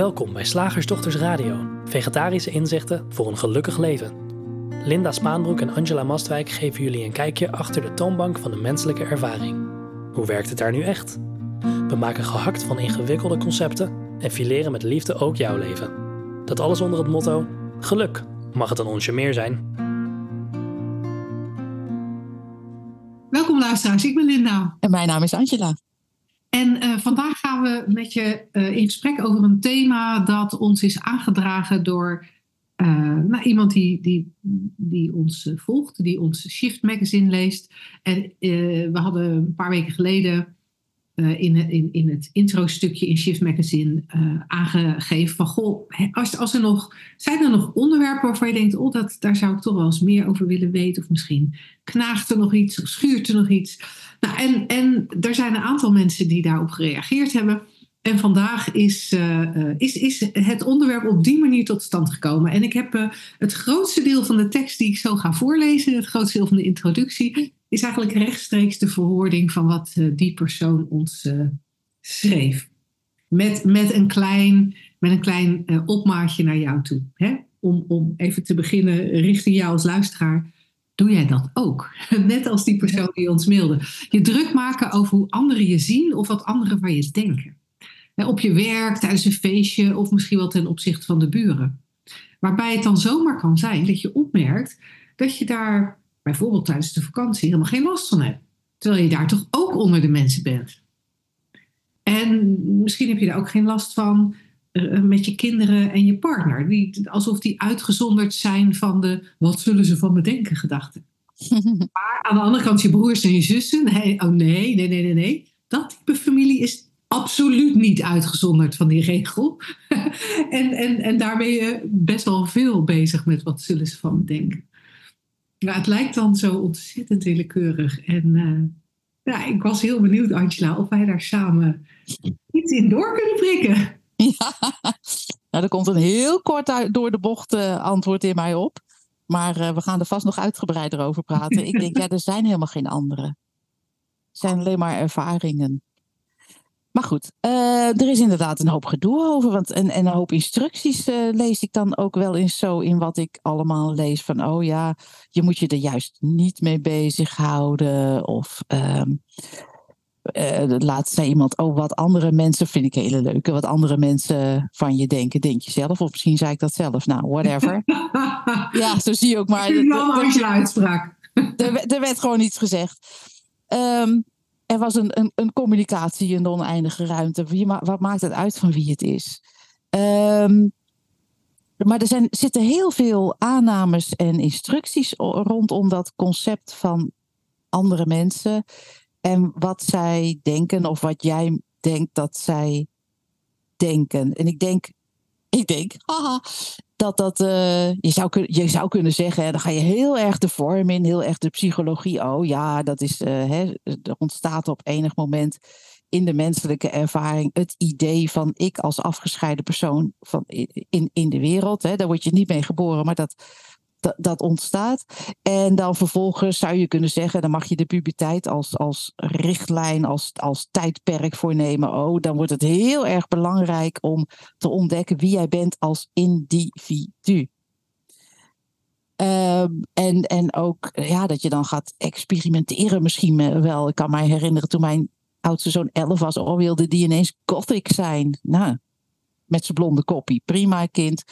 Welkom bij Slagersdochters Radio, vegetarische inzichten voor een gelukkig leven. Linda Spaanbroek en Angela Mastwijk geven jullie een kijkje achter de toonbank van de menselijke ervaring. Hoe werkt het daar nu echt? We maken gehakt van ingewikkelde concepten en fileren met liefde ook jouw leven. Dat alles onder het motto: geluk. Mag het een onsje meer zijn? Welkom luisteraars, ik ben Linda. En mijn naam is Angela. En uh, vandaag gaan we met je uh, in gesprek over een thema dat ons is aangedragen door uh, nou, iemand die, die, die ons volgt, die ons Shift Magazine leest. En we hadden een paar weken geleden in, in, in het intro-stukje in Shift Magazine aangegeven van goh, als, als er nog, zijn er nog onderwerpen waarvan je denkt, oh, dat, daar zou ik toch wel eens meer over willen weten, of misschien knaagt er nog iets, of schuurt er nog iets. Nou, en, en er zijn een aantal mensen die daarop gereageerd hebben. En vandaag is, uh, is, is het onderwerp op die manier tot stand gekomen. En ik heb het grootste deel van de tekst die ik zo ga voorlezen, het grootste deel van de introductie, is eigenlijk rechtstreeks de verwoording van wat uh, die persoon ons schreef. Met, met een klein, met een klein opmaatje naar jou toe. Hè? Om, om even te beginnen richting jou als luisteraar. Doe jij dat ook? Net als die persoon die ons mailde. Je druk maken over hoe anderen je zien of wat anderen van je denken. Op je werk, tijdens een feestje of misschien wel ten opzichte van de buren. Waarbij het dan zomaar kan zijn dat je opmerkt dat je daar bijvoorbeeld tijdens de vakantie helemaal geen last van hebt. Terwijl je daar toch ook onder de mensen bent. En misschien heb je daar ook geen last van uh, met je kinderen en je partner. Die, alsof die uitgezonderd zijn van de wat zullen ze van me denken gedachten. maar aan de andere kant je broers en je zussen. Nee, oh nee, nee, nee, nee, nee. Dat type familie is absoluut niet uitgezonderd van die regel. en, en, en daar ben je best wel veel bezig met wat zullen ze van me denken. Nou, het lijkt dan zo ontzettend willekeurig. En uh, ja, ik was heel benieuwd, Angela, of wij daar samen iets in door kunnen prikken. Ja, nou, er komt een heel kort door de bocht uh, antwoord in mij op. Maar uh, we gaan er vast nog uitgebreider over praten. Ik denk, ja, er zijn helemaal geen andere. Er zijn alleen maar ervaringen. Maar goed, uh, er is inderdaad een hoop gedoe over. Want, en, en een hoop instructies lees ik dan ook wel eens zo in wat ik allemaal lees. Van, oh ja, je moet je er juist niet mee bezighouden. Of... Ehm, uh, laatst zei iemand, oh, wat andere mensen, vind ik hele leuke, wat andere mensen van je denken, denk je zelf. Of misschien zei ik dat zelf. Nou, whatever. ja, zo zie je ook maar. als je uitspraak. er, er, werd gewoon iets gezegd. Um, er was een, een, een, communicatie in de oneindige ruimte. Wie, wat maakt het uit van wie het is? Um, maar er zijn, zitten heel veel aannames en instructies rondom dat concept van andere mensen en wat zij denken of wat jij denkt dat zij denken. En ik denk, ik denk, haha, dat dat, uh, je, zou je zou kunnen zeggen, dan ga je heel erg de vorm in, heel erg de psychologie. Oh ja, dat is, uh, hè, er ontstaat op enig moment in de menselijke ervaring het idee van ik als afgescheiden persoon van in, in de wereld. Hè, daar word je niet mee geboren, maar dat, dat, ontstaat. En dan vervolgens zou je kunnen zeggen, dan mag je de puberteit als, als richtlijn, als, als tijdperk voornemen. Oh, dan wordt het heel erg belangrijk om te ontdekken wie jij bent als individu. Um, en, en ook ja, dat je dan gaat experimenteren misschien wel. Ik kan mij herinneren toen mijn oudste zoon 11 was, oh wilde die ineens gothic zijn. Nou, met zijn blonde koppie. Prima kind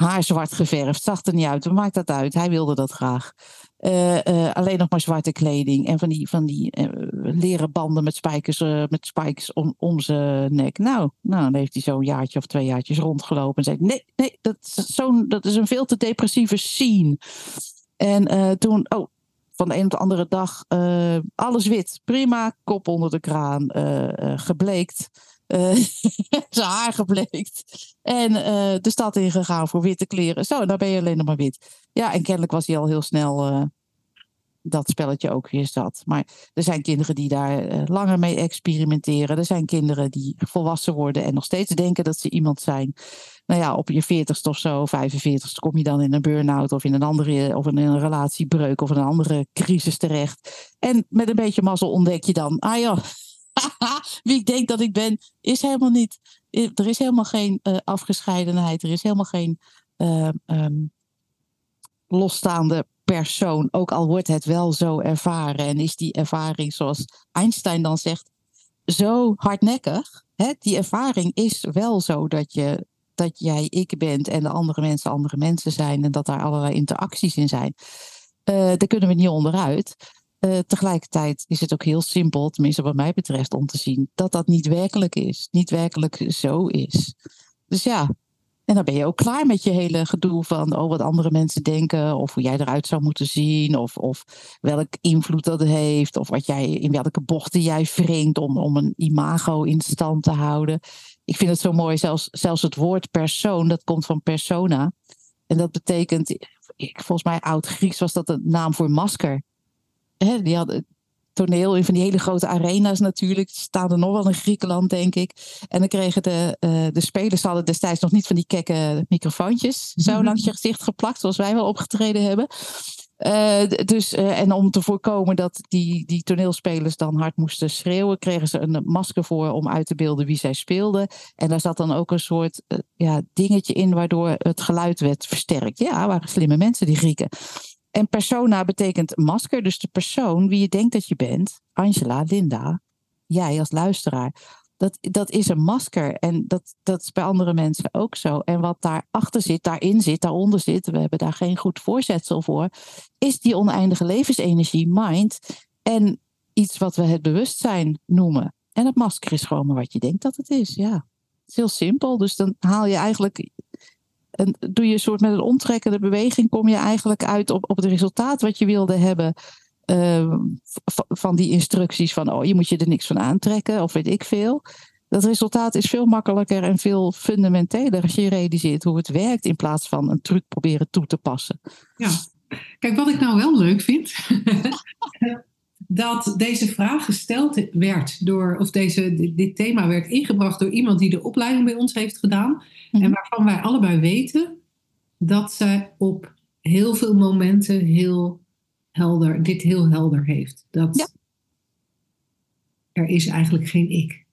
haar zwart geverfd. Zag er niet uit. Wat maakt dat uit? Hij wilde dat graag. Uh, uh, alleen nog maar zwarte kleding en van die, van die uh, leren banden met spijkers, met spikes om, om zijn nek. Nou, nou, dan heeft hij zo'n jaartje of twee jaartjes rondgelopen en zei: Nee, nee, dat zo'n, dat is een veel te depressieve scene. En toen, oh, van de een op de andere dag, alles wit, prima, kop onder de kraan, gebleekt uh, zijn haar gebleekt. En uh, de stad ingegaan voor witte kleren. Zo, dan ben je alleen nog maar wit. Ja, en kennelijk was hij al heel snel uh, dat spelletje ook weer zat. Maar er zijn kinderen die daar langer mee experimenteren. Er zijn kinderen die volwassen worden en nog steeds denken dat ze iemand zijn. Nou ja, op je veertigste of zo, 45ste, kom je dan in een burn-out of in een andere, of in een relatiebreuk of een andere crisis terecht. En met een beetje mazzel ontdek je dan, ah ja, wie ik denk dat ik ben, is helemaal niet Er is helemaal geen uh, afgescheidenheid. Er is helemaal geen uh, um, losstaande persoon. Ook al wordt het wel zo ervaren. En is die ervaring, zoals Einstein dan zegt, zo hardnekkig. Hè? Die ervaring is wel zo dat, je, dat jij ik bent en de andere mensen andere mensen zijn. En dat daar allerlei interacties in zijn. Uh, daar kunnen we niet onderuit. Uh, tegelijkertijd is het ook heel simpel, tenminste wat mij betreft, om te zien dat dat niet werkelijk is. Niet werkelijk zo is. Dus ja, en dan ben je ook klaar met je hele gedoe van oh, wat andere mensen denken, of hoe jij eruit zou moeten zien, of, of welk invloed dat heeft, of wat jij, in welke bochten jij wringt om, om een imago in stand te houden. Ik vind het zo mooi, zelfs, zelfs het woord persoon, dat komt van persona. En dat betekent, volgens mij oud-Grieks was dat een naam voor masker hè, die hadden toneel in van die hele grote arena's natuurlijk. Die staan er nog wel in Griekenland, denk ik. En dan kregen de, uh, de spelers hadden destijds nog niet van die kekke microfoontjes zo mhm. langs je gezicht geplakt, zoals wij wel opgetreden hebben. Uh, dus, uh, en om te voorkomen dat die, die toneelspelers dan hard moesten schreeuwen, kregen ze een masker voor om uit te beelden wie zij speelden. En daar zat dan ook een soort uh, ja, dingetje in waardoor het geluid werd versterkt. Ja, waren slimme mensen, die Grieken. En persona betekent masker, dus de persoon wie je denkt dat je bent, Angela, Linda, jij als luisteraar. Dat, dat is een masker en dat, dat is bij andere mensen ook zo. En wat daarachter zit, daarin zit, daaronder zit, we hebben daar geen goed voorzetsel voor, is die oneindige levensenergie, mind, en iets wat we het bewustzijn noemen. En het masker is gewoon maar wat je denkt dat het is, ja. Het is heel simpel, dus dan haal je eigenlijk en doe je een soort met een omtrekkende beweging, kom je eigenlijk uit op, op het resultaat wat je wilde hebben. Uh, van die instructies van, oh, je moet je er niks van aantrekken, of weet ik veel. Dat resultaat is veel makkelijker en veel fundamenteler als je realiseert hoe het werkt, in plaats van een truc proberen toe te passen. Ja, kijk, wat ik nou wel leuk vind, dat deze vraag gesteld werd door, of deze, dit thema werd ingebracht door iemand die de opleiding bij ons heeft gedaan. En mhm. waarvan wij allebei weten dat zij op heel veel momenten heel helder, dit heel helder heeft. Dat er is eigenlijk geen ik.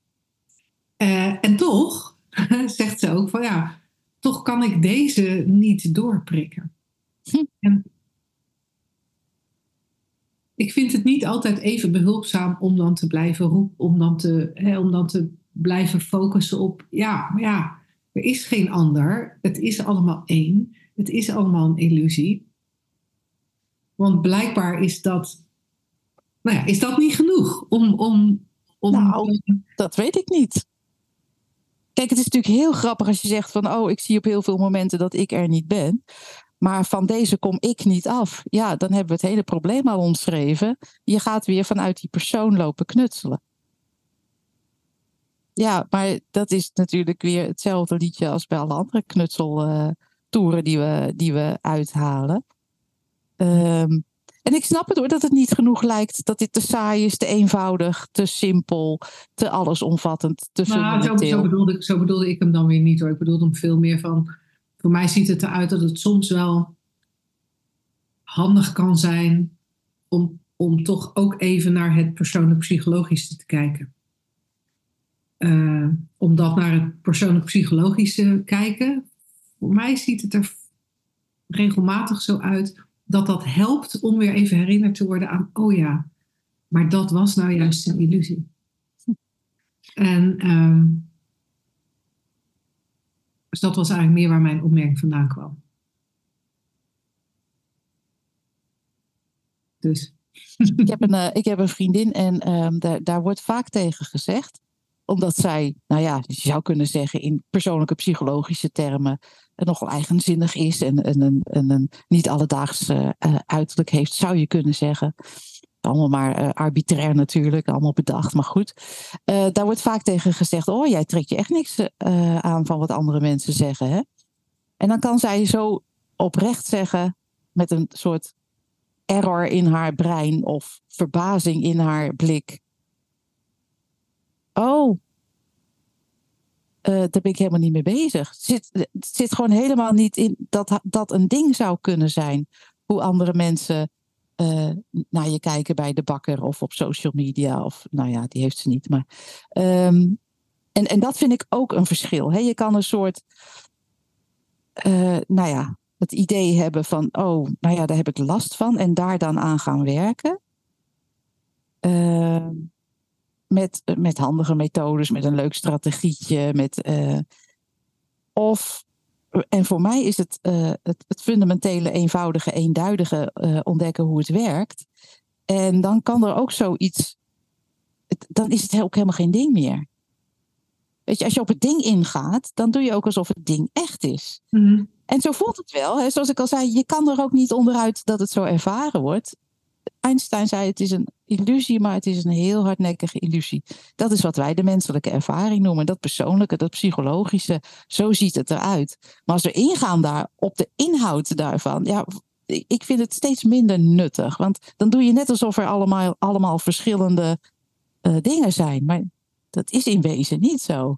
Uh, en toch zegt ze ook van ja, toch kan ik deze niet doorprikken. Hm. En ik vind het niet altijd even behulpzaam om dan te blijven roepen, om dan te, hè, om dan te blijven focussen op, ja, maar ja, er is geen ander. Het is allemaal één. Het is allemaal een illusie. Want blijkbaar is dat, nou ja, is dat niet genoeg om. om, om nou, dat weet ik niet. Kijk, het is natuurlijk heel grappig als je zegt van, oh, ik zie op heel veel momenten dat ik er niet ben. Maar van deze kom ik niet af. Ja, dan hebben we het hele probleem al omschreven. Je gaat weer vanuit die persoon lopen knutselen. Ja, maar dat is natuurlijk weer hetzelfde liedje als bij alle andere knutseltoeren die, we, die we uithalen. Um, en ik snap het hoor, dat het niet genoeg lijkt. Dat dit te saai is, te eenvoudig, te simpel, te allesomvattend, te nou, zo, zo, bedoelde, zo bedoelde ik hem dan weer niet hoor. Ik bedoelde hem veel meer van... Voor mij ziet het eruit dat het soms wel handig kan zijn... om, om toch ook even naar het persoonlijk psychologische te kijken. Uh, om dat naar het persoonlijk psychologische kijken. Voor mij ziet het er regelmatig zo uit dat dat helpt om weer even herinnerd te worden aan, oh ja, maar dat was nou juist een illusie. En um, dus dat was eigenlijk meer waar mijn opmerking vandaan kwam. Dus. Ik heb een, uh, ik heb een vriendin en um, daar, daar wordt vaak tegen gezegd omdat zij, nou ja, je zou kunnen zeggen in persoonlijke psychologische termen, nogal eigenzinnig is en, en, en, en een niet alledaags uh, uiterlijk heeft, zou je kunnen zeggen. Allemaal maar uh, arbitrair natuurlijk, allemaal bedacht, maar goed. Uh, daar wordt vaak tegen gezegd, oh jij trekt je echt niks aan van wat andere mensen zeggen. Hè? En dan kan zij zo oprecht zeggen, met een soort error in haar brein of verbazing in haar blik oh, daar ben ik helemaal niet mee bezig. Het zit, het zit gewoon helemaal niet in dat dat een ding zou kunnen zijn. Hoe andere mensen uh, naar je kijken bij de bakker of op social media. Of nou ja, die heeft ze niet. Maar, um, En, en dat vind ik ook een verschil. Hè? Je kan een soort, eh, nou ja, het idee hebben van, oh, nou ja, daar heb ik last van en daar dan aan gaan werken. Uh, met, met handige methodes, met een leuk strategietje, met, uh, of, en voor mij is het, uh, het, het, fundamentele, eenvoudige, eenduidige ontdekken hoe het werkt. En dan kan er ook zoiets, het, dan is het ook helemaal geen ding meer. Weet je, als je op het ding ingaat, dan doe je ook alsof het ding echt is. Mm. En zo voelt het wel. Hè. Zoals ik al zei, je kan er ook niet onderuit dat het zo ervaren wordt. Einstein zei: het is een illusie, maar het is een heel hardnekkige illusie. Dat is wat wij de menselijke ervaring noemen. Dat persoonlijke, dat psychologische. Zo ziet het eruit. Maar als we ingaan daar op de inhoud daarvan, ja, ik vind het steeds minder nuttig. Want dan doe je net alsof er allemaal, allemaal verschillende uh, dingen zijn. Maar dat is in wezen niet zo.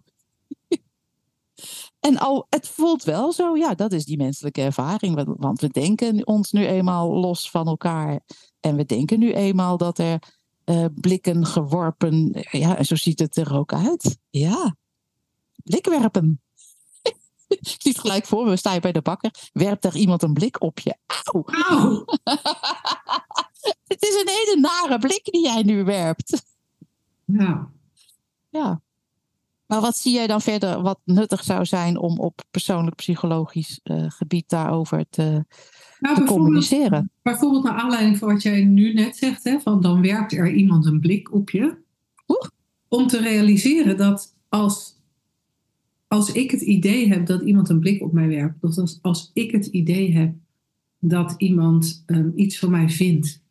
En al, het voelt wel zo, ja, dat is die menselijke ervaring. Want we denken ons nu eenmaal los van elkaar. En we denken nu eenmaal dat er uh, blikken geworpen. Ja, en zo ziet het er ook uit. Ja, blikwerpen. Ik zie het gelijk voor me, sta je bij de bakker, werpt er iemand een blik op je. Auw! Auw. het is een hele nare blik die jij nu werpt. Ja. Ja. Maar wat zie jij dan verder wat nuttig zou zijn om op persoonlijk psychologisch uh, gebied daarover te, nou, te communiceren? Bijvoorbeeld naar aanleiding van wat jij nu net zegt, hè, van dan werpt er iemand een blik op je. Oeh. Om te realiseren dat als, als ik het idee heb dat iemand een blik op mij werpt, of als, als ik het idee heb dat iemand um, iets van mij vindt,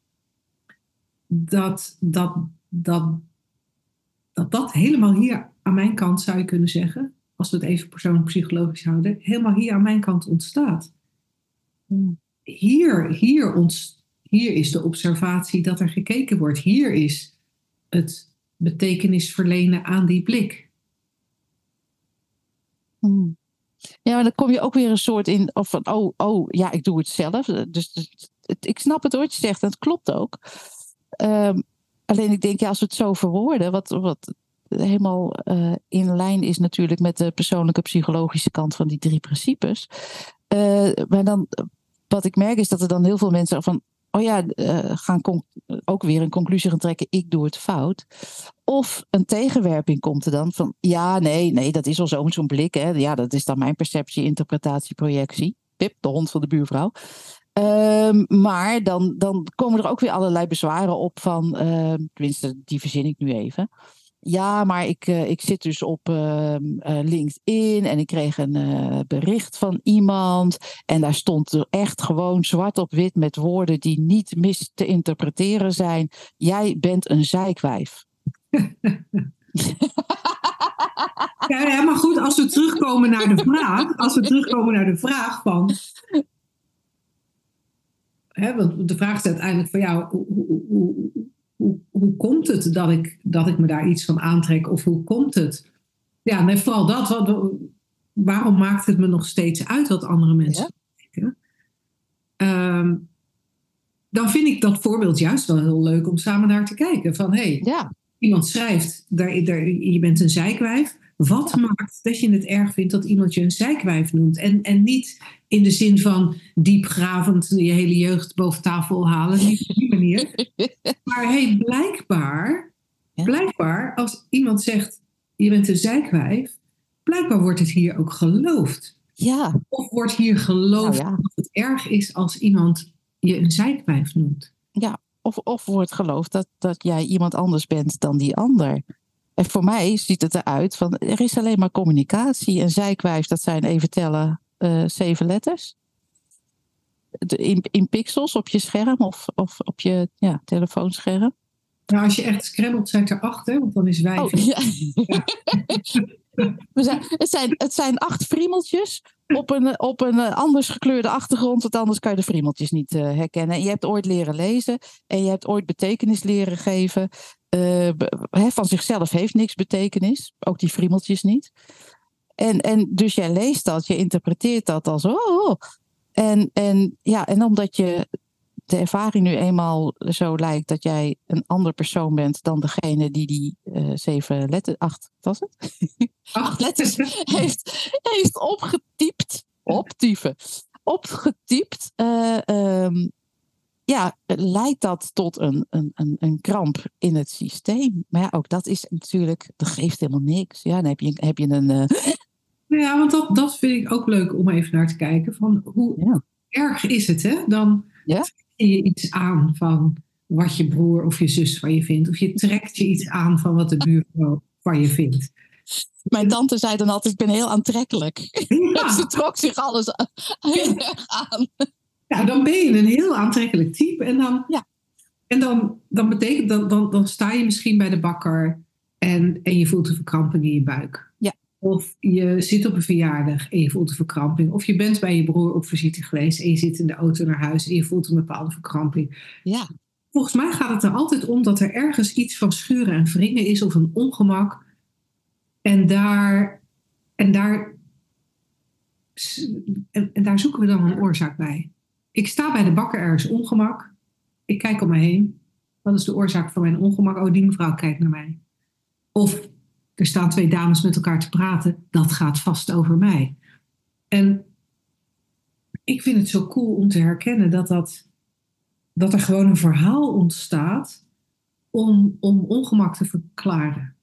dat dat, dat, dat dat helemaal hier aan mijn kant zou je kunnen zeggen, als we het even persoonlijk psychologisch houden, helemaal hier aan mijn kant ontstaat. Hier, hier, ons, hier is de observatie dat er gekeken wordt. Hier is het betekenis verlenen aan die blik. Hmm. Ja, maar dan kom je ook weer een soort in, of van, oh, oh, ja, ik doe het zelf. Dus, dus het, ik snap het wat je zegt, en het klopt ook. Um, alleen ik denk, ja, als we het zo verwoorden, wat, wat helemaal uh, in lijn is natuurlijk met de persoonlijke psychologische kant van die drie principes. Uh, maar dan, wat ik merk is dat er dan heel veel mensen van, oh ja, uh, gaan ook weer een conclusie gaan trekken, ik doe het fout. Of een tegenwerping komt er dan van, ja, nee, nee, dat is al zo'n blik. Hè. Ja, dat is dan mijn perceptie, interpretatie, projectie. Pip, de hond van de buurvrouw. Um, maar dan, dan komen er ook weer allerlei bezwaren op van, tenminste, die verzin ik nu even. Ja, maar ik, uh, ik zit dus op uh, LinkedIn en ik kreeg een uh, bericht van iemand. En daar stond er echt gewoon zwart op wit met woorden die niet mis te interpreteren zijn. Jij bent een zijkwijf. ja, ja, maar goed, als we terugkomen naar de vraag, als we terugkomen naar de vraag van. Hè, want de vraag is uiteindelijk van jou, hoe, hoe, hoe, hoe, hoe komt het dat ik, dat ik me daar iets van aantrek? Of hoe komt het? Ja, nee, vooral dat. Wat, waarom maakt het me nog steeds uit wat andere mensen denken? Um, dan vind ik dat voorbeeld juist wel heel leuk om samen naar te kijken. Van hé, hey, ja. iemand schrijft, daar, daar, je bent een zijkwijf. Wat maakt dat je het erg vindt dat iemand je een zijkwijf noemt? En, en niet in de zin van diepgravend je hele jeugd boven tafel halen. Niet op die manier. maar hey, blijkbaar, blijkbaar, als iemand zegt je bent een zijkwijf, blijkbaar wordt het hier ook geloofd. Ja. Of wordt hier geloofd nou ja. dat het erg is als iemand je een zijkwijf noemt. Ja, of, of wordt geloofd dat, dat jij iemand anders bent dan die ander. En voor mij ziet het eruit van er is alleen maar communicatie. En zijkwijf, dat zijn even tellen zeven letters. In, in pixels op je scherm of, of op je ja, telefoonscherm. Nou, als je echt scrabbelt, zijn er acht, hè? Want dan is wijf. Oh, ja. ja. zijn, het, zijn, het zijn acht friemeltjes op een, op een anders gekleurde achtergrond, want anders kan je de friemeltjes niet uh, herkennen. En je hebt ooit leren lezen en je hebt ooit betekenis leren geven. Uh, van zichzelf heeft niks betekenis, ook die friemeltjes niet. En, en dus jij leest dat, je interpreteert dat als oh. En, en, ja, en omdat je de ervaring nu eenmaal zo lijkt dat jij een ander persoon bent dan degene die die uh, zeven letters, acht, was het? acht letters heeft, heeft opgetypt, optypen, opgetypt, uh, um, ja, leidt dat tot een, een, een, een kramp in het systeem. Maar ja, ook dat is natuurlijk, dat geeft helemaal niks. Ja, dan heb je, heb je een... Uh... Ja, want dat, dat vind ik ook leuk om even naar te kijken. Van hoe ja. erg is het, hè? Dan ja? trek je iets aan van wat je broer of je zus van je vindt. Of je trekt je iets aan van wat de buurvrouw van je vindt. Mijn tante zei dan altijd, ik ben heel aantrekkelijk. Ja. Ze trok zich alles heel erg aan. Ja, dan ben je een heel aantrekkelijk type. En dan, ja. en dan, dan betekent dan, dan, dan sta je misschien bij de bakker en, en je voelt een verkramping in je buik. Ja. Of je zit op een verjaardag en je voelt een verkramping. Of je bent bij je broer op visite geweest en je zit in de auto naar huis en je voelt een bepaalde verkramping. Ja. Volgens mij gaat het er altijd om dat er ergens iets van schuren en wringen is of een ongemak. En daar, en daar, en, en daar zoeken we dan een oorzaak bij. Ik sta bij de bakker ergens ongemak. Ik kijk om me heen. Wat is de oorzaak van mijn ongemak? Oh, die mevrouw kijkt naar mij. Of er staan twee dames met elkaar te praten. Dat gaat vast over mij. En ik vind het zo cool om te herkennen dat, dat, dat er gewoon een verhaal ontstaat om, om ongemak te verklaren.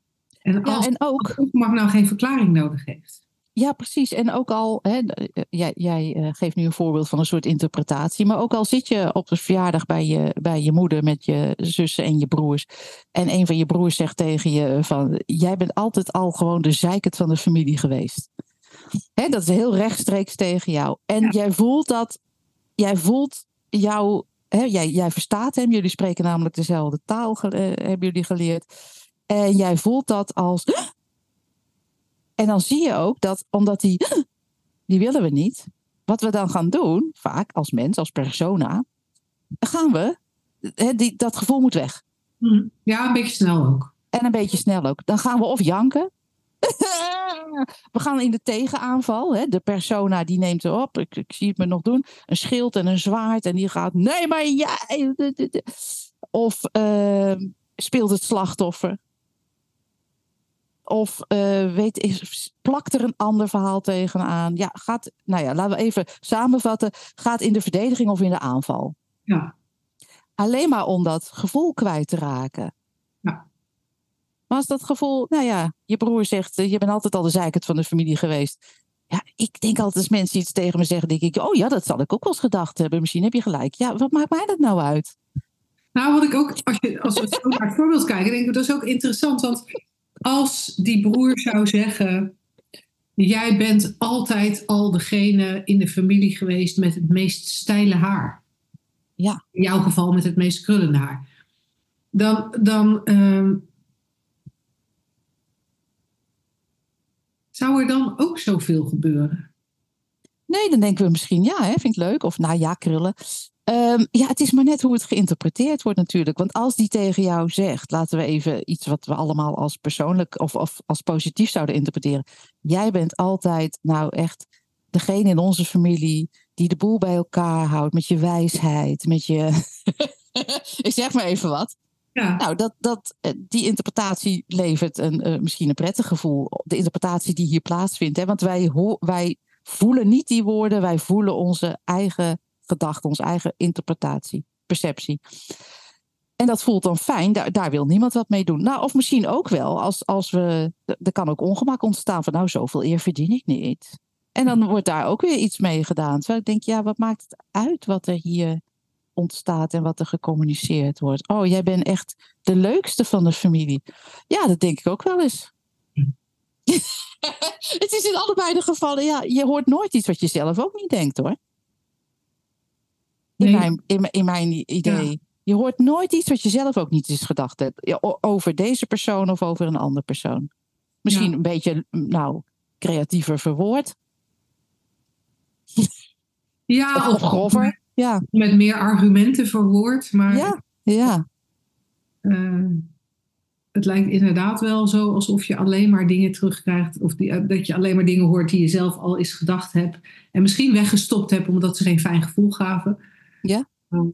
En als ja, en ook, ongemak nou geen verklaring nodig heeft. Ja, precies. En ook al, hè, eh, jij, jij uh, geeft nu een voorbeeld van een soort interpretatie, maar ook al zit je op de verjaardag bij je, bij je moeder met je zussen en je broers, en een van je broers zegt tegen je van, jij bent altijd al gewoon de zeikert van de familie geweest. Hè, dat is heel rechtstreeks tegen jou. En jij voelt dat, jij voelt jou, hè, jij, jij verstaat hem, jullie spreken namelijk dezelfde taal, hebben jullie geleerd. En jij voelt dat als, en dan zie je ook dat, omdat die, die willen we niet, wat we dan gaan doen, vaak als mens, als persona, gaan we, die, dat gevoel moet weg. Hm. Ja, een beetje snel ook. En een beetje snel ook. Dan gaan we of janken. we gaan in de tegenaanval. Hè. De persona die neemt erop. Ik, ik zie het me nog doen. Een schild en een zwaard. En die gaat. Nee, maar jij. Of uh, speelt het slachtoffer. Of uh, weet, is, plakt er een ander verhaal tegenaan? Ja, gaat, nou ja, laten we even samenvatten. Gaat in de verdediging of in de aanval? Ja. Alleen maar om dat gevoel kwijt te raken. Ja. Maar als dat gevoel, nou ja, je broer zegt, eh, je bent altijd al de zeikert van de familie geweest. Ja, ik denk altijd als mensen iets tegen me zeggen, denk ik, oh ja, dat zal ik ook wel eens gedacht hebben. Misschien heb je gelijk. Ja, wat maakt mij dat nou uit? Nou, wat ik ook, als, je, als we zo naar het voorbeeld kijken, denk ik, dat is ook interessant. Want als die broer zou zeggen: Jij bent altijd al degene in de familie geweest met het meest steile haar. Ja. In jouw geval met het meest krullende haar. Dan, dan uh, zou er dan ook zoveel gebeuren? Nee, dan denken we misschien ja, hè, vind ik leuk. Of nou ja, krullen. Um, ja, het is maar net hoe het geïnterpreteerd wordt natuurlijk. Want als die tegen jou zegt, laten we even iets wat we allemaal als persoonlijk of, of als positief zouden interpreteren. Jij bent altijd nou echt degene in onze familie die de boel bij elkaar houdt met je wijsheid, met je. Ik zeg maar even wat. Ja. Nou, dat, dat, eh, die interpretatie levert een, uh, misschien een prettig gevoel. De interpretatie die hier plaatsvindt. Hè? Want wij, wij voelen niet die woorden, wij voelen onze eigen gedachte, onze eigen interpretatie, perceptie. En dat voelt dan fijn, daar, daar wil niemand wat mee doen. Nou, of misschien ook wel, als, als we. Er kan ook ongemak ontstaan van, nou, zoveel eer verdien ik niet. En dan wordt daar ook weer iets mee gedaan. Terwijl ik denk, ja, wat maakt het uit wat er hier ontstaat en wat er gecommuniceerd wordt? Oh, jij bent echt de leukste van de familie. Ja, dat denk ik ook wel eens. het is in allebei de gevallen, ja, je hoort nooit iets wat je zelf ook niet denkt hoor. In, mijn, in, in, mijn idee. Je hoort nooit iets wat je zelf ook niet eens gedacht hebt. Over deze persoon of over een andere persoon. Misschien een beetje, nou, creatiever verwoord. Ja, of, grover. Ja. Met meer argumenten verwoord. Maar, ja, ja. Uh, het lijkt inderdaad wel zo alsof je alleen maar dingen terugkrijgt. Of die, eh, dat je alleen maar dingen hoort die je zelf al eens gedacht hebt. En misschien weggestopt hebt omdat ze geen fijn gevoel gaven. Ja. Ehm,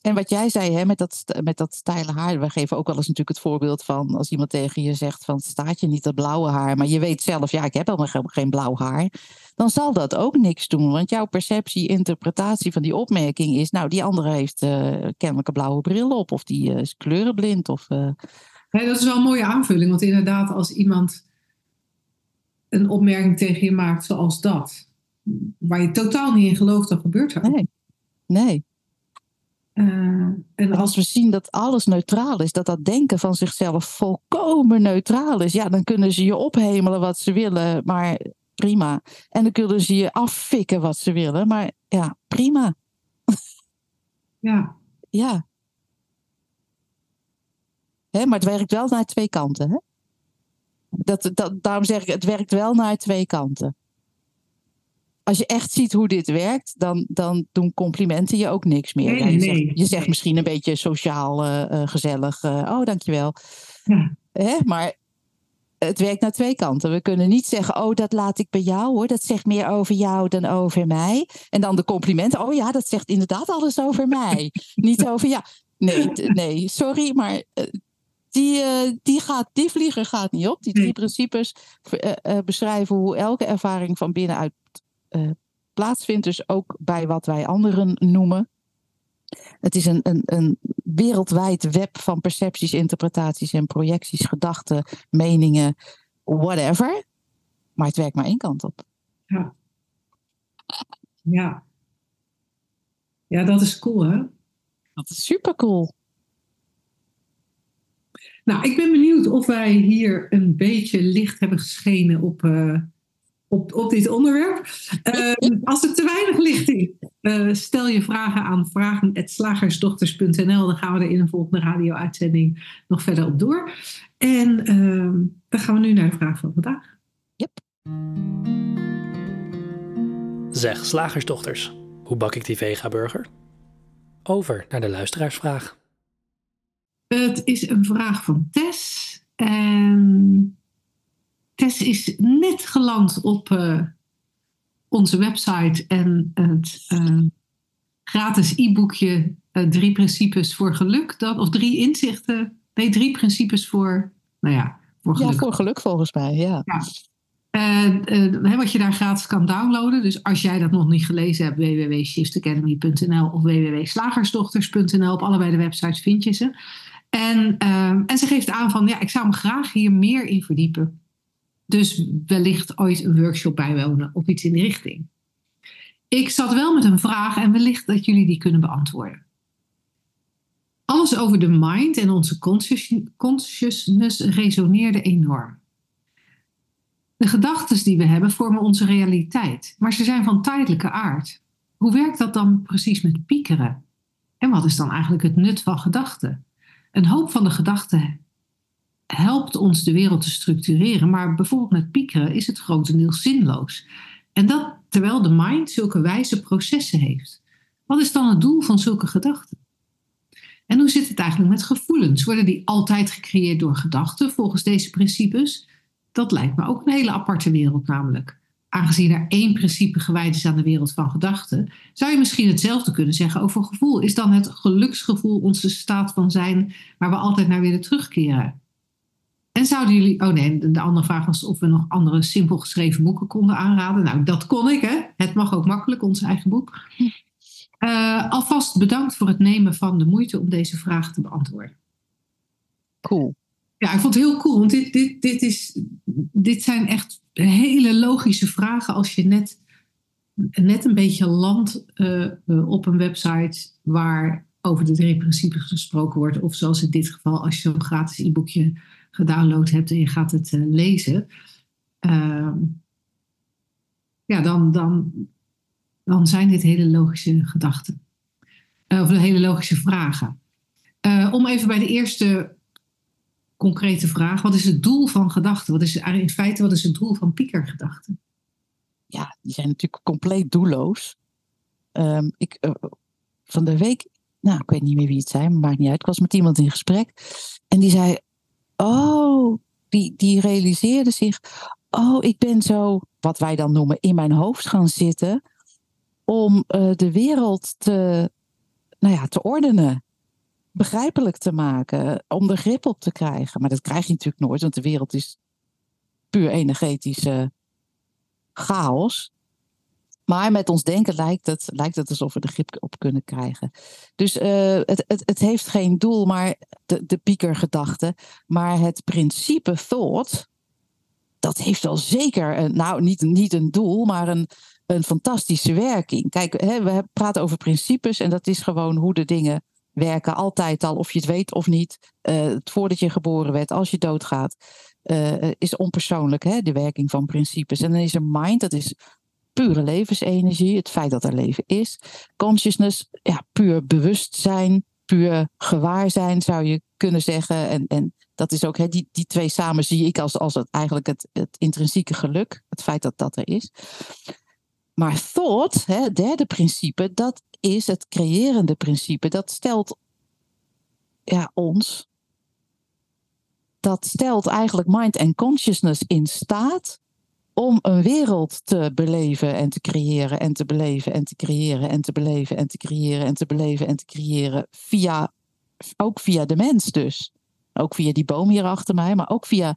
En wat jij zei hè, met, dat, met dat steile haar, we geven ook wel eens natuurlijk het voorbeeld van als iemand tegen je zegt van staat je niet dat blauwe haar, maar je weet zelf, ja, ik heb helemaal geen, blauw haar, dan zal dat ook niks doen. Want jouw perceptie, interpretatie van die opmerking is, nou, die andere heeft uh, kennelijk een blauwe bril op, of die uh, is kleurenblind. Of, uh... ja, dat is wel een mooie aanvulling, want inderdaad, als iemand een opmerking tegen je maakt zoals dat, waar je totaal niet in gelooft, dan gebeurt er. Nee. Nee. Uh, en als we zien dat alles neutraal is, dat dat denken van zichzelf volkomen neutraal is, ja, dan kunnen ze je ophemelen wat ze willen, maar prima. En dan kunnen ze je affikken wat ze willen, maar ja, prima. Ja. ja. Hè, maar het werkt wel naar twee kanten. Hè? Dat, dat, daarom zeg ik, het werkt wel naar twee kanten als je echt ziet hoe dit werkt, dan, dan doen complimenten je ook niks meer. Nee, ja, je, nee, zegt, je zegt misschien een beetje sociaal, uh, uh, gezellig. Uh, oh, dankjewel. Ja. Hè? Maar het werkt naar twee kanten. We kunnen niet zeggen, oh, dat laat ik bij jou hoor. Dat zegt meer over jou dan over mij. En dan de complimenten. Oh ja, dat zegt inderdaad alles over mij. niet over jou. Nee, nee, sorry, maar die, die, gaat, die vlieger gaat niet op. Die drie principes beschrijven hoe elke ervaring van binnenuit plaatsvindt, dus ook bij wat wij anderen noemen. Het is een, een, een wereldwijd web van percepties, interpretaties en projecties, gedachten, meningen, whatever. Maar het werkt maar één kant op. Ja. Ja. Ja, dat is cool, hè? Dat is super cool. Nou, ik ben benieuwd of wij hier een beetje licht hebben geschenen op, uh, op, op dit onderwerp. Uh, als er te weinig licht is, uh, stel je vragen aan vragen.slagersdochters.nl. Dan gaan we er in een volgende radio-uitzending nog verder op door. En uh, dan gaan we nu naar de vraag van vandaag. Yep. Zeg, slagersdochters, hoe bak ik die vega-burger? Over naar de luisteraarsvraag. Het is een vraag van Tess. En Tess is net geland op uh, onze website en het uh, gratis e-boekje uh, Drie Principes voor Geluk. Dat, of drie inzichten. Nee, drie principes voor, nou ja, voor geluk. Ja, voor geluk volgens mij, ja. ja. wat je daar gratis kan downloaden. Dus als jij dat nog niet gelezen hebt, www.shiftacademy.nl of www.slagersdochters.nl. Op allebei de websites vind je ze. En, en ze geeft aan van, ja, ik zou me graag hier meer in verdiepen. Dus wellicht ooit een workshop bijwonen of iets in die richting. Ik zat wel met een vraag en wellicht dat jullie die kunnen beantwoorden. Alles over de mind en onze consciousness resoneerde enorm. De gedachten die we hebben vormen onze realiteit, maar ze zijn van tijdelijke aard. Hoe werkt dat dan precies met piekeren? En wat is dan eigenlijk het nut van gedachten? Een hoop van de gedachten helpt ons de wereld te structureren, maar bijvoorbeeld met piekeren is het grotendeels zinloos. En dat terwijl de mind zulke wijze processen heeft. Wat is dan het doel van zulke gedachten? En hoe zit het eigenlijk met gevoelens? Worden die altijd gecreëerd door gedachten volgens deze principes? Dat lijkt me ook een hele aparte wereld namelijk. Aangezien er één principe gewijd is aan de wereld van gedachten, zou je misschien hetzelfde kunnen zeggen over gevoel. Is dan het geluksgevoel onze staat van zijn waar we altijd naar willen terugkeren? En zouden jullie, oh nee, de andere vraag was of we nog andere simpel geschreven boeken konden aanraden. Nou, dat kon ik, hè. Het mag ook makkelijk, ons eigen boek. Uh, alvast bedankt voor het nemen van de moeite om deze vraag te beantwoorden. Cool. Ja, ik vond het heel cool, want dit, dit, dit, is, dit zijn echt hele logische vragen als je net, net een beetje landt uh, op een website waar over de drie principes gesproken wordt. Of zoals in dit geval, als je zo'n gratis e-boekje gedownload hebt en je gaat het uh, lezen. Uh, ja, dan, dan, dan zijn dit hele logische gedachten. Uh, of hele logische vragen. Eh, om even bij de eerste concrete vraag. Wat is het doel van gedachten? Wat is in feite wat is het doel van piekergedachten? Ja, die zijn natuurlijk compleet doelloos. Um, ik, van de week nou, ik weet niet meer wie het zei, maar maakt niet uit. Ik was met iemand in gesprek en die zei: Oh, die, die realiseerde zich: Oh, ik ben zo, wat wij dan noemen, in mijn hoofd gaan zitten om uh, de wereld te nou ja, te ordenen. Begrijpelijk te maken. Om er grip op te krijgen. Maar dat krijg je natuurlijk nooit, want de wereld is puur energetische chaos. Maar met ons denken lijkt het, lijkt het alsof we er grip op kunnen krijgen. Dus uh, het, het, het heeft geen doel, maar de, de piekergedachte. Maar het principe thought, dat heeft wel zeker, een, nou niet, niet een doel, maar een, een fantastische werking. Kijk, hè, we praten over principes en dat is gewoon hoe de dingen werken. Altijd al, of je het weet of niet. Uh, voordat je geboren werd, als je doodgaat. Uh, is onpersoonlijk, hè, de werking van principes. En dan is er mind, dat is pure levensenergie, het feit dat er leven is. Consciousness, ja, puur bewustzijn, puur gewaarzijn zou je kunnen zeggen. En, en dat is ook, hè, die, die twee samen zie ik als, als het, eigenlijk het, het intrinsieke geluk, het feit dat dat er is. Maar thought, hè, het derde principe, dat is het creërende principe. Dat stelt ja, ons, dat stelt eigenlijk mind en consciousness in staat om een wereld te beleven en te creëren en te beleven en te creëren en te beleven en te creëren en te beleven en te creëren via ook via de mens dus. Ook via die boom hier achter mij, maar ook via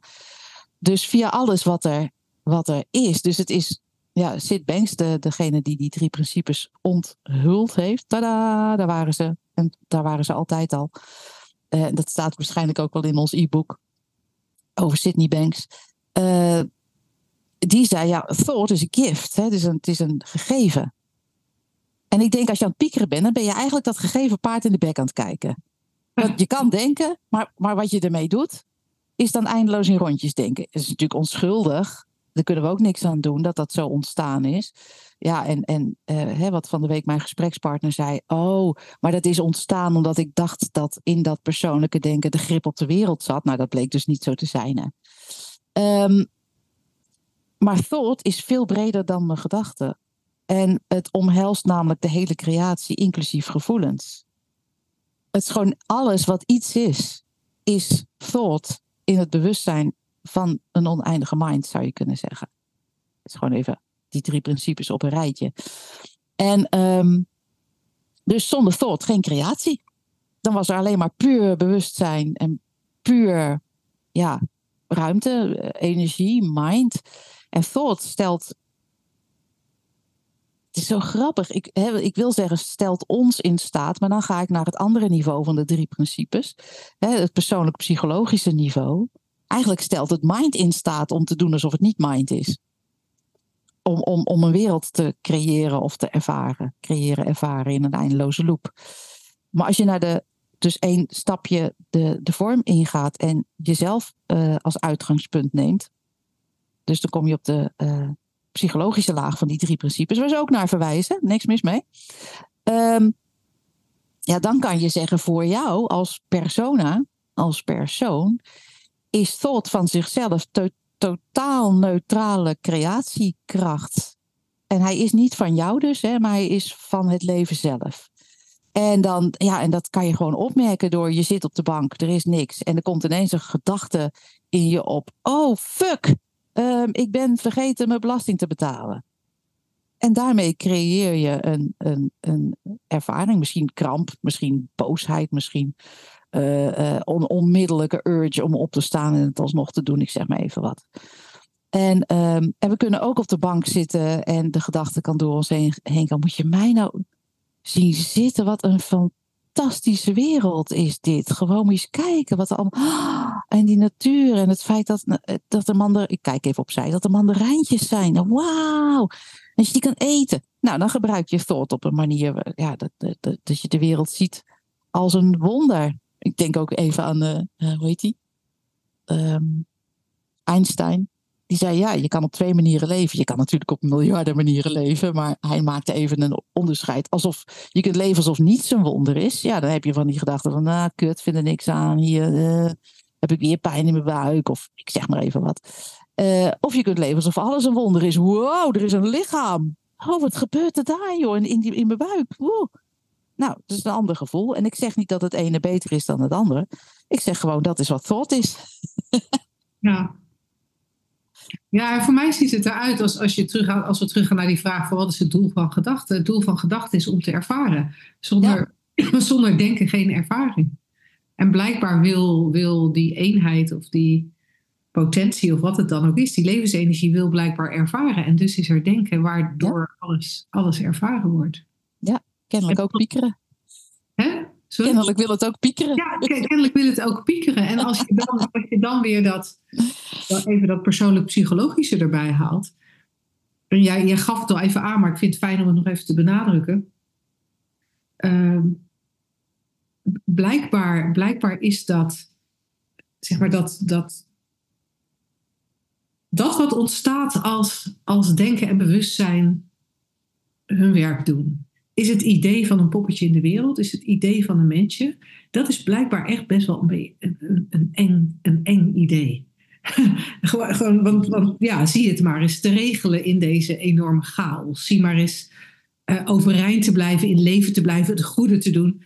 dus via alles wat er, wat er is. Dus het is ja, Sid Banks, de, degene die die drie principes onthuld heeft. Tada, daar waren ze. En daar waren ze altijd al. Uh, dat staat waarschijnlijk ook wel in ons e-book over Sydney Banks. Uh, die zei, ja, thought is a gift. Hè? Het, is een, het is een gegeven. En ik denk, als je aan het piekeren bent, dan ben je eigenlijk dat gegeven paard in de bek aan het kijken. Want je kan denken, maar, maar wat je ermee doet, is dan eindeloos in rondjes denken. Het is natuurlijk onschuldig. Daar kunnen we ook niks aan doen dat dat zo ontstaan is. Ja, en, en uh, hè, wat van de week mijn gesprekspartner zei. Oh, maar dat is ontstaan omdat ik dacht dat in dat persoonlijke denken de grip op de wereld zat. Nou, dat bleek dus niet zo te zijn. Um, maar thought is veel breder dan mijn gedachten. En het omhelst namelijk de hele creatie, inclusief gevoelens. Het is gewoon alles wat iets is, is thought in het bewustzijn van een oneindige mind, zou je kunnen zeggen. Het is gewoon even die drie principes op een rijtje. En um, dus zonder thought geen creatie. Dan was er alleen maar puur bewustzijn en puur ja, ruimte, energie, mind. En thought stelt. Het is zo grappig. Ik, hè, ik wil zeggen, stelt ons in staat, maar dan ga ik naar het andere niveau van de drie principes. Het persoonlijk psychologische niveau. Eigenlijk stelt het mind in staat om te doen alsof het niet mind is. Om, om, om een wereld te creëren of te ervaren. Creëren, ervaren in een eindeloze loop. Maar als je naar de, dus één stapje de, de vorm ingaat en jezelf uh, als uitgangspunt neemt, dus dan kom je op de uh, psychologische laag van die drie principes, waar ze ook naar verwijzen. Niks mis mee. Um, ja, dan kan je zeggen voor jou als persona, als persoon, is thought van zichzelf to totaal neutrale creatiekracht. En hij is niet van jou dus, hè, maar hij is van het leven zelf. En, dan, ja, en dat kan je gewoon opmerken door je zit op de bank, er is niks. En er komt ineens een gedachte in je op. Oh, fuck, um, ik ben vergeten mijn belasting te betalen. En daarmee creëer je een, een, een ervaring, misschien kramp, misschien boosheid, misschien uh, on, onmiddellijke urge om op te staan en het alsnog te doen. Ik zeg maar even wat. En, um, en we kunnen ook op de bank zitten en de gedachte kan door ons heen, heen gaan. Moet je mij nou zien zitten? Wat een fantastische wereld is dit. Gewoon eens kijken wat er allemaal. En die natuur en het feit dat, dat er mander. Ik kijk even opzij, dat er mandarijntjes zijn. Wauw. Dat je die kan eten. Nou, dan gebruik je thought op een manier ja, dat, dat, dat je de wereld ziet als een wonder. Ik denk ook even aan, uh, hoe heet die? Um, Einstein. Die zei, ja, je kan op twee manieren leven. Je kan natuurlijk op miljarden manieren leven. Maar hij maakte even een onderscheid. Alsof je kunt leven alsof niets een wonder is. Ja, dan heb je van die gedachten van, nou, kut, vind er niks aan. Hier uh, heb ik weer pijn in mijn buik. Of ik zeg maar even wat. Uh, of je kunt leven alsof alles een wonder is. Wow, er is een lichaam. Oh, wat gebeurt er daar, joh, in, in, die, in mijn buik. Nou, dat is een ander gevoel. En ik zeg niet dat het ene beter is dan het andere. Ik zeg gewoon, dat is wat thought is. ja. Ja, voor mij ziet het eruit als, als, je terug, als we teruggaan naar die vraag van wat is het doel van gedachten. Het doel van gedachten is om te ervaren. Zonder, zonder denken geen ervaring. En blijkbaar wil, wil die eenheid of die potentie of wat het dan ook is, die levensenergie wil blijkbaar ervaren. En dus is er denken waardoor alles, alles ervaren wordt. Ja, kennelijk ook piekeren. Hè? Kennelijk wil het ook piekeren. Ja, kennelijk wil het ook piekeren. En als je dan, als je dan weer dat, even dat persoonlijk psychologische erbij haalt. En jij, jij gaf het al even aan, maar ik vind het fijn om het nog even te benadrukken. Ehm, blijkbaar, blijkbaar is dat, zeg maar, dat, dat, dat wat ontstaat als, als denken en bewustzijn hun werk doen. Is het idee van een poppetje in de wereld? Is het idee van een mensje? Dat is blijkbaar echt best wel een, een, een, eng, een idee. gewoon, want, want, ja, zie het maar eens te regelen in deze enorme chaos. Zie maar eens uh, overeind te blijven, in leven te blijven, het goede te doen.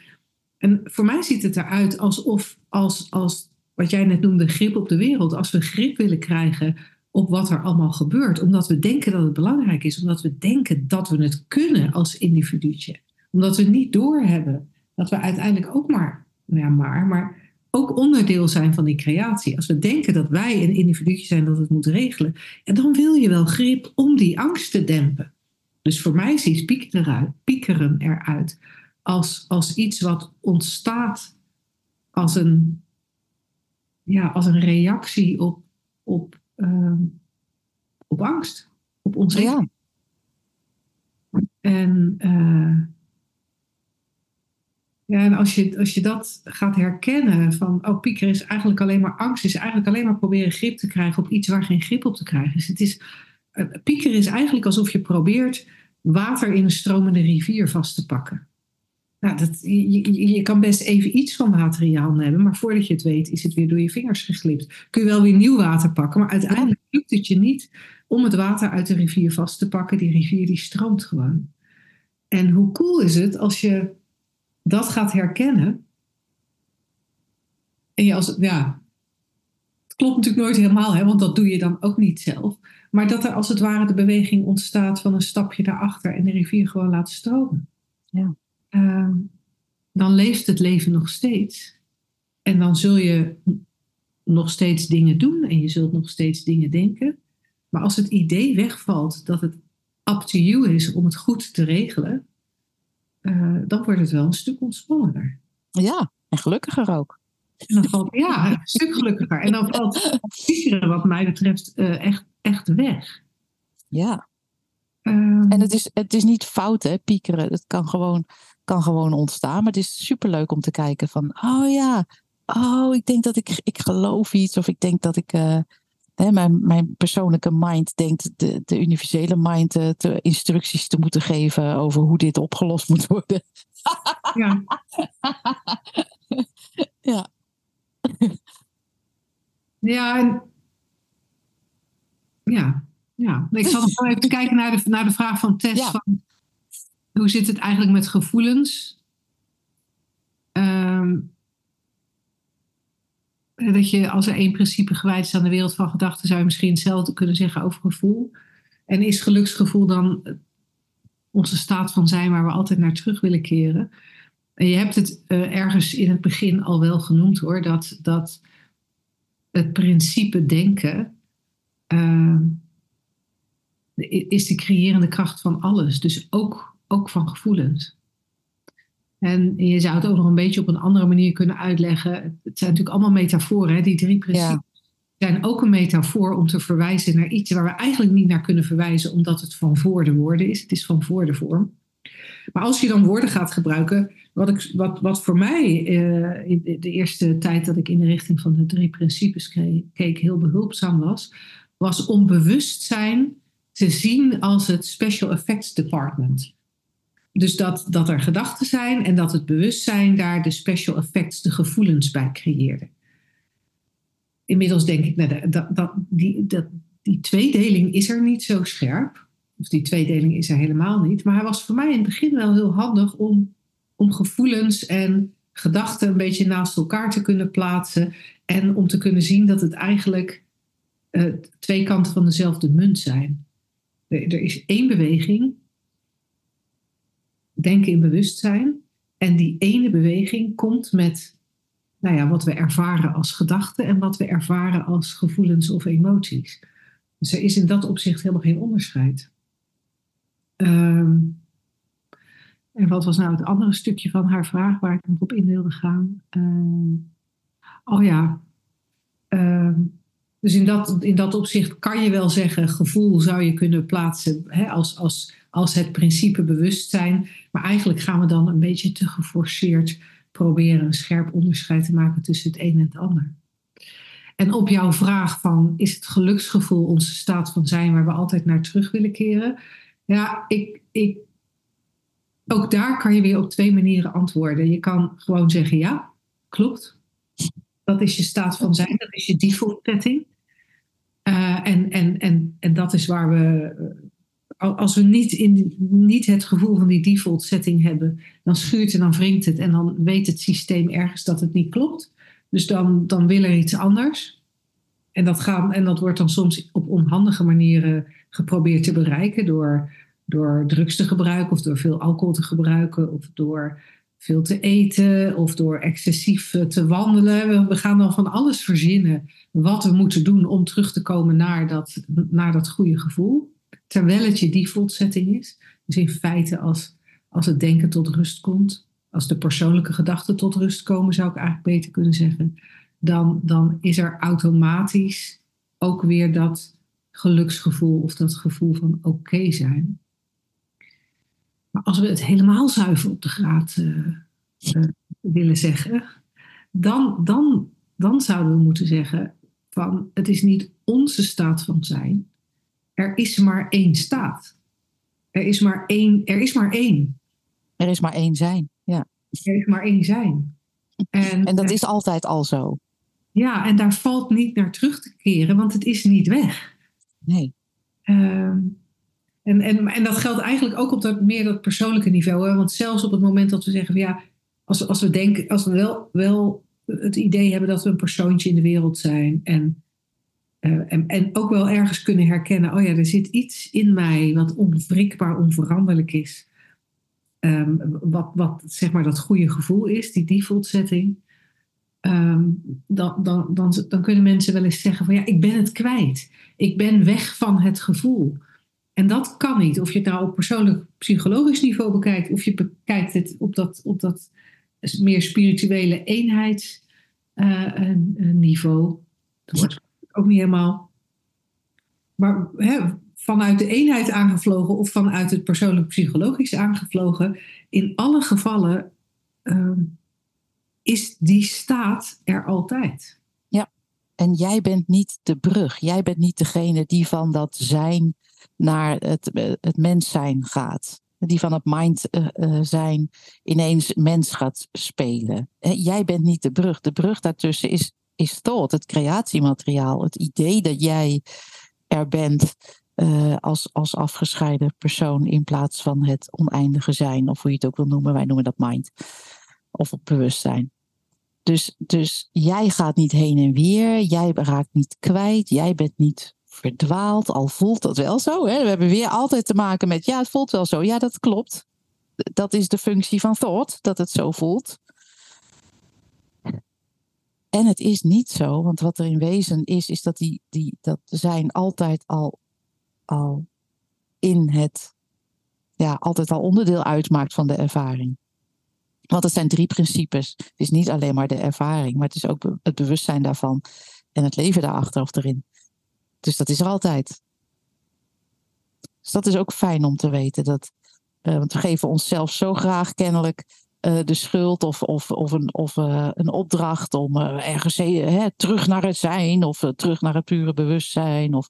En voor mij ziet het eruit alsof, als, als wat jij net noemde, grip op de wereld, als we grip willen krijgen op wat er allemaal gebeurt, omdat we denken dat het belangrijk is, omdat we denken dat we het kunnen als individuutje, omdat we niet doorhebben dat we uiteindelijk ook maar, nou ja, maar, maar ook onderdeel zijn van die creatie. Als we denken dat wij een individuutje zijn dat het moet regelen, en dan wil je wel grip om die angst te dempen. Dus voor mij ziet piekeren, eruit, piekeren eruit als, als iets wat ontstaat als een, ja, als een reactie op, op, uh, op angst, op onzekerheid. Ja. En, uh, ja, en als, je, als je dat gaat herkennen van, oh, pieker is eigenlijk alleen maar angst, is eigenlijk alleen maar proberen grip te krijgen op iets waar geen grip op te krijgen is. Het is uh, pieker is eigenlijk alsof je probeert water in een stromende rivier vast te pakken. Nou, dat, je, je, kan best even iets van water in hebben, maar voordat je het weet is het weer door je vingers geglipt. Kun je wel weer nieuw water pakken, maar uiteindelijk lukt het je niet om het water uit de rivier vast te pakken. Die rivier die stroomt gewoon. En hoe cool is het als je dat gaat herkennen? En je als, ja, het klopt natuurlijk nooit helemaal, hè, want dat doe je dan ook niet zelf. Maar dat er als het ware de beweging ontstaat van een stapje naar achter en de rivier gewoon laat stromen. Ja. Ehm, dan leeft het leven nog steeds. En dan zul je nog steeds dingen doen en je zult nog steeds dingen denken. Maar als het idee wegvalt dat het up to you is om het goed te regelen, uh, dan wordt het wel een stuk ontspannender. Ja, en gelukkiger ook. En dan valt, ja, een stuk gelukkiger. En dan valt het wat mij betreft, uh, echt, echt weg. Ja. Um, en het is, het is niet fout, hè, piekeren. Het kan gewoon kan gewoon ontstaan. Maar het is superleuk om te kijken van, oh ja, oh, ik denk dat ik, ik geloof iets. Of ik denk dat ik, uh, hè, mijn, mijn persoonlijke mind denkt de, de universele mind uh, te, instructies te moeten geven over hoe dit opgelost moet worden. Ja. ja. Ja, en, ja, ja. Ik zal nog even kijken naar de, naar de vraag van Tess. Ja. Van, hoe zit het eigenlijk met gevoelens? Um, dat je als er één principe gewijd is aan de wereld van gedachten, zou je misschien hetzelfde kunnen zeggen over gevoel. En is geluksgevoel dan onze staat van zijn waar we altijd naar terug willen keren? En je hebt het uh, ergens in het begin al wel genoemd hoor, dat, dat het principe denken uh, is de creërende kracht van alles. Dus ook ook van gevoelens. En je zou het ook nog een beetje op een andere manier kunnen uitleggen. Het zijn natuurlijk allemaal metaforen, hè? die drie principes. zijn ook een metafoor om te verwijzen naar iets waar we eigenlijk niet naar kunnen verwijzen, omdat het van voor de woorden is. Het is van voor de vorm. Maar als je dan woorden gaat gebruiken, wat, ik, wat, wat voor mij in de eerste tijd dat ik in de richting van de drie principes keek, keek heel behulpzaam was, was om bewustzijn te zien als het Special Effects Department. Dus dat, dat er gedachten zijn en dat het bewustzijn daar de special effects, de gevoelens bij creëerde. Inmiddels denk ik, nou, dat, dat, die, dat, die tweedeling is er niet zo scherp. Of die tweedeling is er helemaal niet. Maar hij was voor mij in het begin wel heel handig om, om gevoelens en gedachten een beetje naast elkaar te kunnen plaatsen. En om te kunnen zien dat het eigenlijk uh, twee kanten van dezelfde munt zijn. Er, is één beweging denken in bewustzijn. En die ene beweging komt met nou ja, wat we ervaren als gedachten en wat we ervaren als gevoelens of emoties. Dus er is in dat opzicht helemaal geen onderscheid. Ehm, en wat was nou het andere stukje van haar vraag waar ik nog op in wilde gaan? Ehm, oh ja. Ehm, dus in dat, in dat opzicht kan je wel zeggen, gevoel zou je kunnen plaatsen hè, als, als, als het principe bewustzijn. Maar eigenlijk gaan we dan een beetje te geforceerd proberen een scherp onderscheid te maken tussen het een en het ander. En op jouw vraag van is het geluksgevoel onze staat van zijn waar we altijd naar terug willen keren? Ja, ik, ik, ook daar kan je weer op twee manieren antwoorden. Je kan gewoon zeggen ja, klopt. Dat is je staat van zijn, dat is je default setting. Uh, en, en, en, en dat is waar we als we niet, in, niet het gevoel van die default setting hebben, dan schuurt en dan wringt het en dan weet het systeem ergens dat het niet klopt. Dus dan, dan wil er iets anders. En dat, gaan, en dat wordt dan soms op onhandige manieren geprobeerd te bereiken door, door drugs te gebruiken of door veel alcohol te gebruiken of door veel te eten of door excessief te wandelen. We gaan dan van alles verzinnen wat we moeten doen om terug te komen naar dat, naar dat goede gevoel terwijl het je default setting is. Dus in feite als, als het denken tot rust komt, als de persoonlijke gedachten tot rust komen, zou ik eigenlijk beter kunnen zeggen, dan, dan is er automatisch ook weer dat geluksgevoel of dat gevoel van oké zijn. Maar als we het helemaal zuiver op de graad uh, uh, willen zeggen, dan, dan, dan zouden we moeten zeggen van het is niet onze staat van zijn, er is maar één staat. Er is maar één. Er is maar één. Er is maar één zijn, ja. Er is maar één zijn. En, en dat is altijd al zo. Ja, en daar valt niet naar terug te keren, want het is niet weg. Nee. Uh, en, en, en dat geldt eigenlijk ook op dat, meer dat persoonlijke niveau. Hè? Want zelfs op het moment dat we zeggen ja, als, als we denken, als we wel, wel het idee hebben dat we een persoontje in de wereld zijn en uh, en, en ook wel ergens kunnen herkennen, oh ja, er zit iets in mij wat onwrikbaar, onveranderlijk is. Um, wat, wat zeg maar dat goede gevoel is, die default setting. Um, dan, dan, dan, dan kunnen mensen wel eens zeggen van ja, ik ben het kwijt. Ik ben weg van het gevoel. En dat kan niet. Of je het nou op persoonlijk psychologisch niveau bekijkt, of je bekijkt het op dat, op dat meer spirituele eenheidsniveau. Uh, dat wordt ook niet helemaal. Maar hè, vanuit de eenheid aangevlogen of vanuit het persoonlijk psychologisch aangevlogen, in alle gevallen uh, is die staat er altijd. Ja, en jij bent niet de brug. Jij bent niet degene die van dat zijn naar het, het mens zijn gaat. Die van het mind uh, uh, zijn ineens mens gaat spelen. Jij bent niet de brug. De brug daartussen is is thought, het creatiemateriaal. Het idee dat jij er bent als, als afgescheiden persoon in plaats van het oneindige zijn, of hoe je het ook wil noemen. Wij noemen dat mind. Of bewustzijn. Dus, dus jij gaat niet heen en weer, jij raakt niet kwijt, jij bent niet verdwaald, al voelt dat wel zo. Hè? We hebben weer altijd te maken met, ja, het voelt wel zo. Ja, dat klopt. Dat is de functie van thought, dat het zo voelt. En het is niet zo, want wat er in wezen is, is dat die, die dat zijn altijd al, al in het, ja, altijd al onderdeel uitmaakt van de ervaring. Want het zijn drie principes. Het is niet alleen maar de ervaring, maar het is ook het bewustzijn daarvan en het leven daarachter of erin. Dus dat is er altijd. Dus dat is ook fijn om te weten. Dat, uh, want we geven onszelf zo graag kennelijk uh, de schuld of, of, of, een, of uh, een opdracht om ergens hè, terug naar het zijn of terug naar het pure bewustzijn of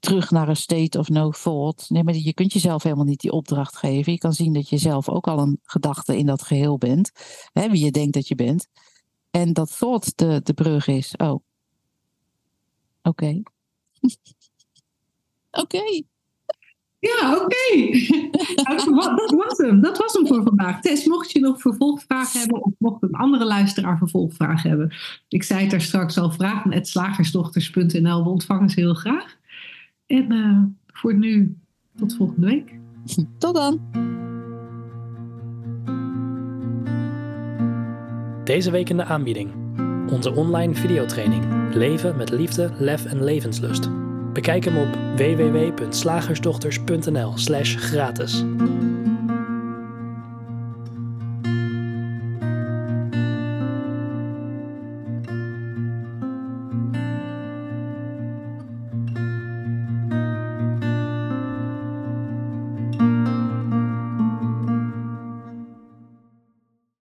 terug naar een state of no thought. Nee, maar je kunt jezelf helemaal niet die opdracht geven. Je kan zien dat je zelf ook al een gedachte in dat geheel bent, hè, wie je denkt dat je bent. En dat thought de, de brug is. Oh, oké. Okay. oké. Okay. Ja, oké. Okay. Nou, dat was hem. Dat was hem voor vandaag. Tess, mocht je nog vervolgvragen hebben of mocht een andere luisteraar vervolgvragen hebben. Ik zei het daar straks al, vragen slagersdochters.nl. We ontvangen ze heel graag. En uh, voor nu, tot volgende week. Tot dan. Deze week in de aanbieding. Onze online videotraining Leven met liefde, lef en levenslust. Bekijk hem op www.slagersdochters.nl slash gratis.